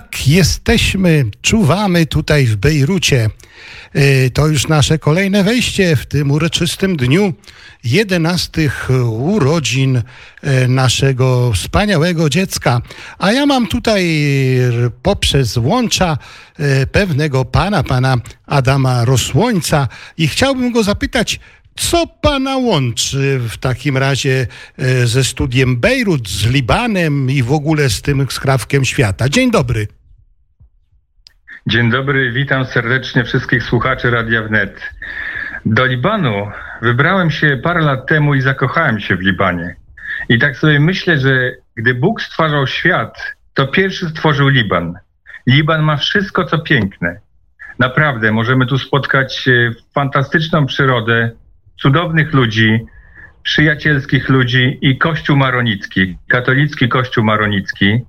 Tak, jesteśmy, czuwamy tutaj w Bejrucie. E, to już nasze kolejne wejście w tym uroczystym dniu 11 urodzin e, naszego wspaniałego dziecka. A ja mam tutaj poprzez łącza e, pewnego pana, pana Adama Rosłońca i chciałbym go zapytać, co pana łączy w takim razie e, ze studiem Bejrut, z Libanem i w ogóle z tym skrawkiem świata? Dzień dobry. Dzień dobry, witam serdecznie wszystkich słuchaczy Radia Wnet. Do Libanu wybrałem się parę lat temu i zakochałem się w Libanie. I tak sobie myślę, że gdy Bóg stwarzał świat, to pierwszy stworzył Liban. Liban ma wszystko, co piękne. Naprawdę, możemy tu spotkać e, fantastyczną przyrodę, cudownych ludzi, przyjacielskich ludzi i Kościół Maronicki, katolicki Kościół Maronicki,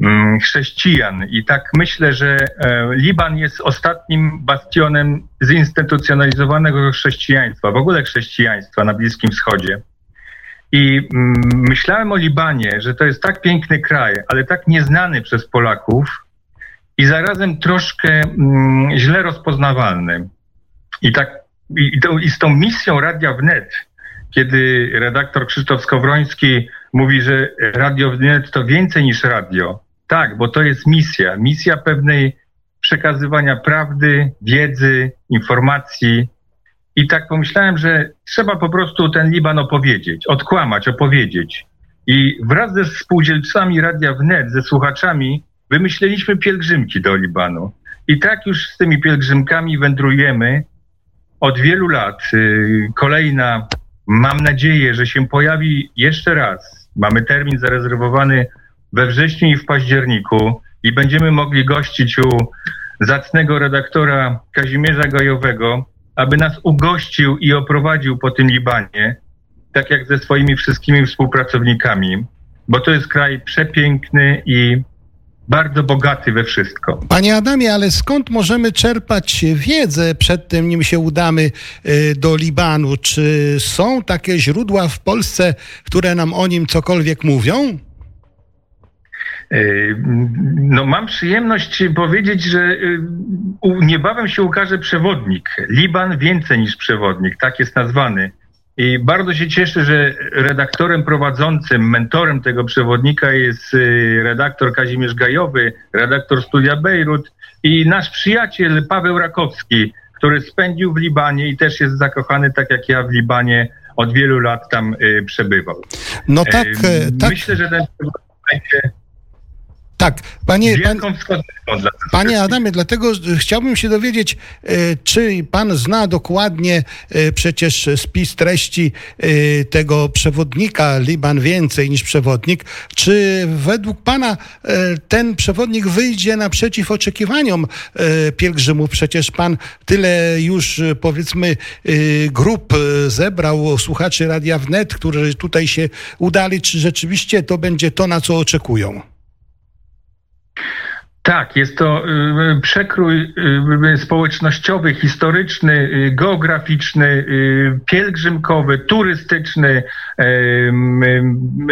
mm, chrześcijan. I tak myślę, że e, Liban jest ostatnim bastionem zinstytucjonalizowanego chrześcijaństwa, w ogóle chrześcijaństwa na Bliskim Wschodzie. I mm, myślałem o Libanie, że to jest tak piękny kraj, ale tak nieznany przez Polaków i zarazem troszkę mm, źle rozpoznawalny. I tak i, to, i z tą misją Radia Wnet, kiedy redaktor Krzysztof Skowroński mówi, że Radio Wnet to więcej niż radio. Tak, bo to jest misja. Misja pewnej przekazywania prawdy, wiedzy, informacji. I tak pomyślałem, że trzeba po prostu ten Liban opowiedzieć, odkłamać, opowiedzieć. I wraz ze spółdzielcami Radia Wnet, ze słuchaczami, wymyśleliśmy pielgrzymki do Libanu. I tak już z tymi pielgrzymkami wędrujemy od wielu lat. Y, kolejna, mam nadzieję, że się pojawi jeszcze raz. Mamy termin zarezerwowany we wrześniu i w październiku i będziemy mogli gościć u zacnego redaktora Kazimierza Gajowego, aby nas ugościł i oprowadził po tym Libanie, tak jak ze swoimi wszystkimi współpracownikami, bo to jest kraj przepiękny i bardzo bogaty we wszystko. Panie Adamie, ale skąd możemy czerpać wiedzę przed tym, nim się udamy y, do Libanu? Czy są takie źródła w Polsce, które nam o nim cokolwiek mówią? Y, no, mam przyjemność powiedzieć, że y, niebawem się ukaże przewodnik. Liban więcej niż przewodnik, tak jest nazwany. I bardzo się cieszę, że redaktorem prowadzącym, mentorem tego przewodnika jest y, redaktor Kazimierz Gajowy, redaktor studia Bejrut i nasz przyjaciel Paweł Rakowski, który spędził w Libanie i też jest zakochany, tak jak ja w Libanie, od wielu lat tam y, przebywał. No tak, tak. Myślę, że ten będzie tak, panie, pan, panie Adamie, dlatego chciałbym się dowiedzieć, e, czy pan zna dokładnie e, przecież spis treści e, tego przewodnika Liban więcej niż przewodnik. Czy według pana ten przewodnik wyjdzie naprzeciw oczekiwaniom pielgrzymów? Przecież pan tyle już powiedzmy grup zebrał słuchaczy Radia Wnet, którzy tutaj się udali. Czy rzeczywiście to będzie to, na co oczekują? Tak, jest to y, przekrój y, społecznościowy, historyczny, y, geograficzny, pielgrzymkowy, turystyczny,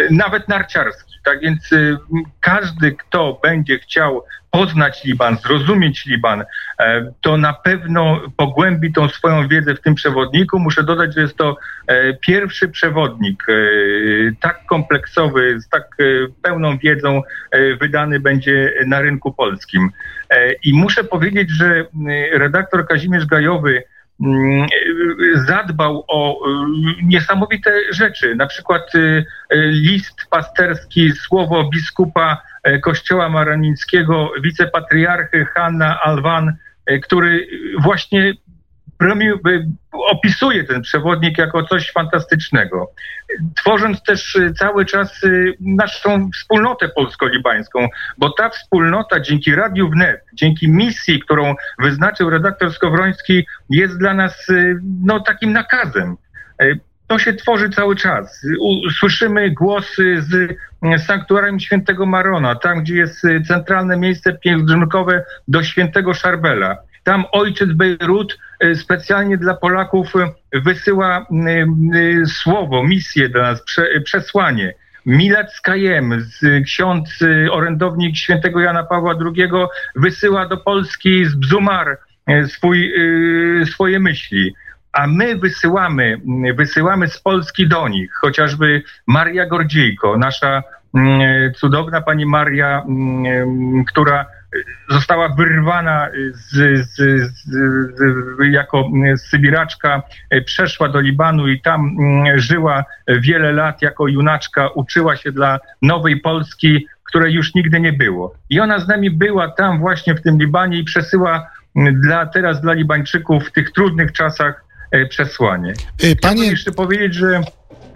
nawet narciarski. Tak więc każdy, kto będzie chciał poznać Liban, zrozumieć Liban, e, to na pewno pogłębi tą swoją wiedzę w tym przewodniku. Muszę dodać, że jest to e, pierwszy przewodnik e, tak kompleksowy, z tak pełną wiedzą wydany będzie na rynku polskim. I muszę powiedzieć, że redaktor Kazimierz Gajowy zadbał o niesamowite rzeczy, na przykład list pasterski, słowo biskupa E, kościoła maronińskiego, wicepatriarchy Hanna Alwan, e, który właśnie opisuje ten przewodnik jako coś fantastycznego. Tworząc też e, cały czas naszą wspólnotę polsko-libańską, bo ta wspólnota dzięki Radiu Wnet, dzięki misji, którą wyznaczył redaktor Skowroński, jest dla nas no, takim nakazem to się tworzy cały czas. Słyszymy głosy z sanktuarium świętego Marona, tam gdzie jest y, centralne miejsce pielgrzymkowe do świętego Szarbela. Tam ojciec Bejrut y, specjalnie dla Polaków y, wysyła słowo, misję dla nas, przesłanie. Milat Skajem, ksiądz orędownik świętego Jana Pawła II wysyła do Polski z Bzumar swój, swoje myśli a my wysyłamy, wysyłamy z Polski do nich, chociażby Maria Gordziejko, nasza mm, cudowna pani Maria, mm, która została wyrwana z, z, z, jako sybiraczka, przeszła do Libanu i tam mm, żyła wiele lat jako junaczka, uczyła się dla nowej Polski, której już nigdy nie było. I ona z nami była tam właśnie w tym Libanie i przesyła dla, teraz dla Libańczyków w tych trudnych czasach E, przesłanie. E, panie... Chciałbym jeszcze powiedzieć, że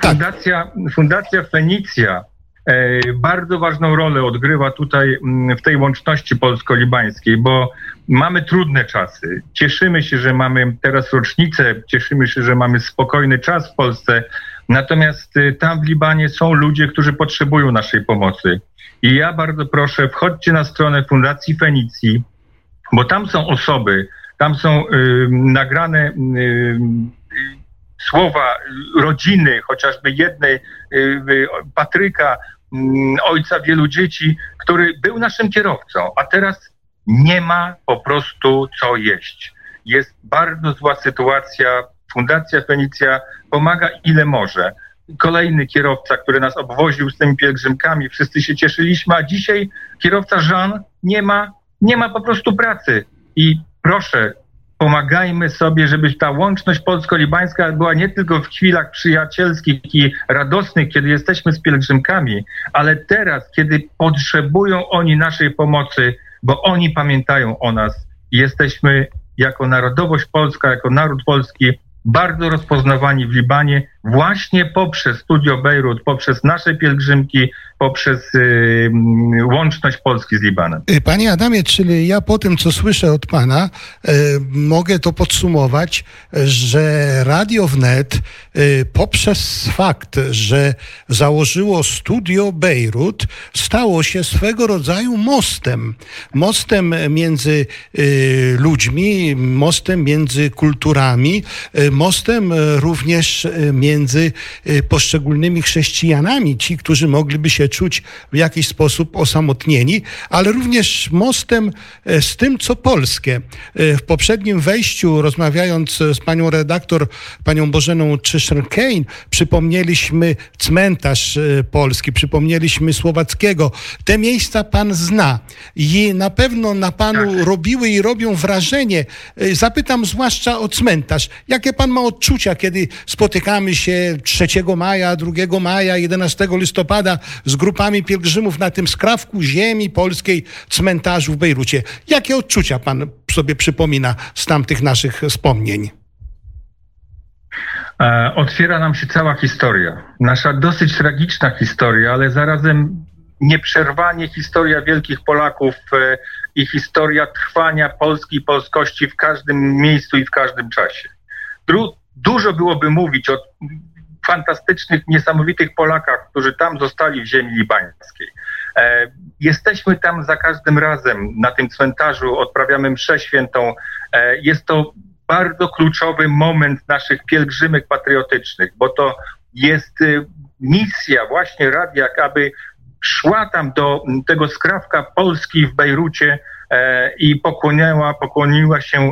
tak. Fundacja, Fundacja Fenicja e, bardzo ważną rolę odgrywa tutaj mm, w tej łączności polsko-libańskiej, bo mamy trudne czasy. Cieszymy się, że mamy teraz rocznicę, cieszymy się, że mamy spokojny czas w Polsce. Natomiast tam w Libanie są ludzie, którzy potrzebują naszej pomocy. I ja bardzo proszę, wchodźcie na stronę Fundacji Fenicji, bo tam są osoby, tam są y, nagrane y, słowa rodziny, chociażby jednej, y, Patryka, ojca wielu dzieci, który był naszym kierowcą, a teraz nie ma po prostu co jeść. Jest bardzo zła sytuacja. Fundacja Fenicja pomaga ile może. Kolejny kierowca, który nas obwoził z tymi pielgrzymkami, wszyscy się cieszyliśmy, a dzisiaj kierowca Jean nie ma, nie ma po prostu pracy. I proszę, pomagajmy sobie, żeby ta łączność polsko-libańska była nie tylko w chwilach przyjacielskich i radosnych, kiedy jesteśmy z pielgrzymkami, ale teraz, kiedy potrzebują oni naszej pomocy, bo oni pamiętają o nas. Jesteśmy jako narodowość polska, jako naród polski bardzo rozpoznawani w Libanie właśnie poprzez Studio Bejrut, poprzez nasze pielgrzymki, poprzez y, łączność Polski z Libanem. Y, panie Adamie, czyli ja po tym, co słyszę od Pana, y, mogę to podsumować, że Radio Wnet poprzez fakt, że założyło Studio Bejrut, stało się swego rodzaju mostem. Mostem między ludźmi, mostem między kulturami, mostem również między poszczególnymi chrześcijanami, ci, którzy mogliby się czuć w jakiś sposób osamotnieni, ale również mostem e, z tym, co polskie. E, w poprzednim wejściu, rozmawiając z panią redaktor, panią Bożeną Czyszer-Kane, przypomnieliśmy cmentarz e, polski, przypomnieliśmy Słowackiego. Te miejsca pan zna i na pewno na panu tak. robiły i robią wrażenie. Zapytam zwłaszcza o cmentarz. Jakie pan ma odczucia, kiedy spotykamy się 3 maja, 2 maja, 11 listopada z grupami pielgrzymów na tym skrawku ziemi polskiej cmentarzu w Bejrucie. Jakie odczucia pan sobie przypomina z tamtych naszych wspomnień? E, otwiera nam się cała historia. Nasza dosyć tragiczna historia, ale zarazem nieprzerwanie historia wielkich Polaków e, i historia trwania Polski i polskości w każdym miejscu i w każdym czasie. Dużo byłoby mówić o fantastycznych, niesamowitych Polakach, którzy tam zostali w ziemi libańskiej. E, jesteśmy tam za każdym razem na tym cmentarzu, odprawiamy mszę świętą. E, jest to bardzo kluczowy moment naszych pielgrzymek patriotycznych, bo to jest y, misja właśnie radia, aby szła tam do tego skrawka Polski w Bejrucie i pokłoniła, pokłoniła się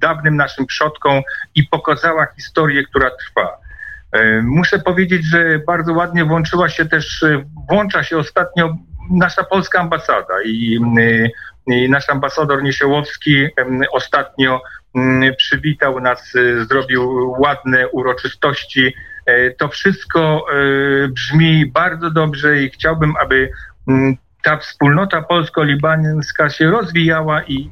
dawnym naszym przodkom i pokazała historię, która trwa. E, muszę powiedzieć, że bardzo ładnie włączyła się też, e, włącza się ostatnio nasza polska ambasada i, e, i nasz ambasador Niesiełowski ostatnio przywitał nas, zrobił ładne uroczystości. To wszystko brzmi bardzo dobrze i chciałbym, aby ta wspólnota polsko-libańska się rozwijała i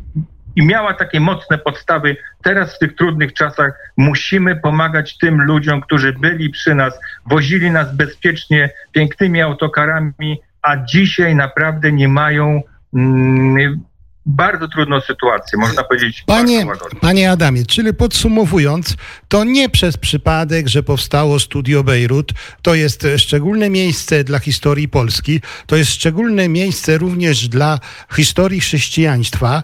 i miała takie mocne podstawy. Teraz w tych trudnych czasach musimy pomagać tym ludziom, którzy byli przy nas, wozili nas bezpiecznie pięknymi autokarami, a dzisiaj naprawdę nie mają mm, bardzo trudną sytuację, można powiedzieć. Panie, panie Adamie, czyli podsumowując, to nie przez przypadek, że powstało Studio Bejrut, to jest szczególne miejsce dla historii Polski, to jest szczególne miejsce również dla historii chrześcijaństwa,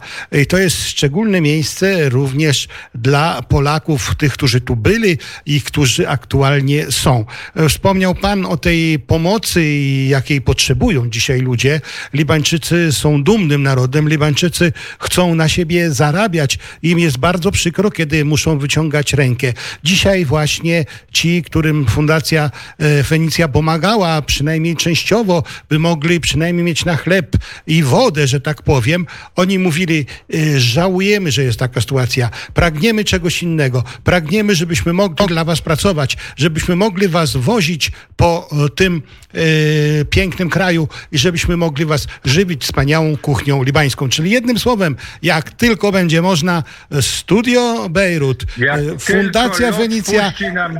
to jest szczególne miejsce również dla Polaków, tych, którzy tu byli i którzy aktualnie są. Wspomniał Pan o tej pomocy, jakiej potrzebują dzisiaj ludzie. Libańczycy są dumnym narodem, Libańczycy chcą na siebie zarabiać. Im jest bardzo przykro, kiedy muszą wyciągać rękę. Dzisiaj właśnie ci, którym Fundacja e, Fenicja pomagała, przynajmniej częściowo, by mogli przynajmniej mieć na chleb i wodę, że tak powiem, oni mówili, e, żałujemy, że jest taka sytuacja, pragniemy czegoś innego, pragniemy, żebyśmy mogli dla was pracować, żebyśmy mogli was wozić po e, tym e, pięknym kraju i żebyśmy mogli was żywić wspaniałą kuchnią libańską. Czyli jednym słowem, jak tylko będzie można, Studio Bejrut, jak e, Fundacja Fenicja, nam,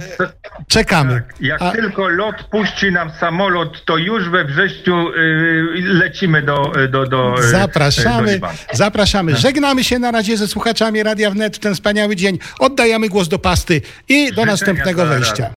czekamy. Tak, jak A... tylko lot puści nam samolot, to już we wrześniu y, lecimy do, do, do Zapraszamy, do zapraszamy. Tak. Żegnamy się na razie ze słuchaczami Radia Wnet w ten wspaniały dzień. Oddajemy głos do pasty i do Życzenia następnego wejścia.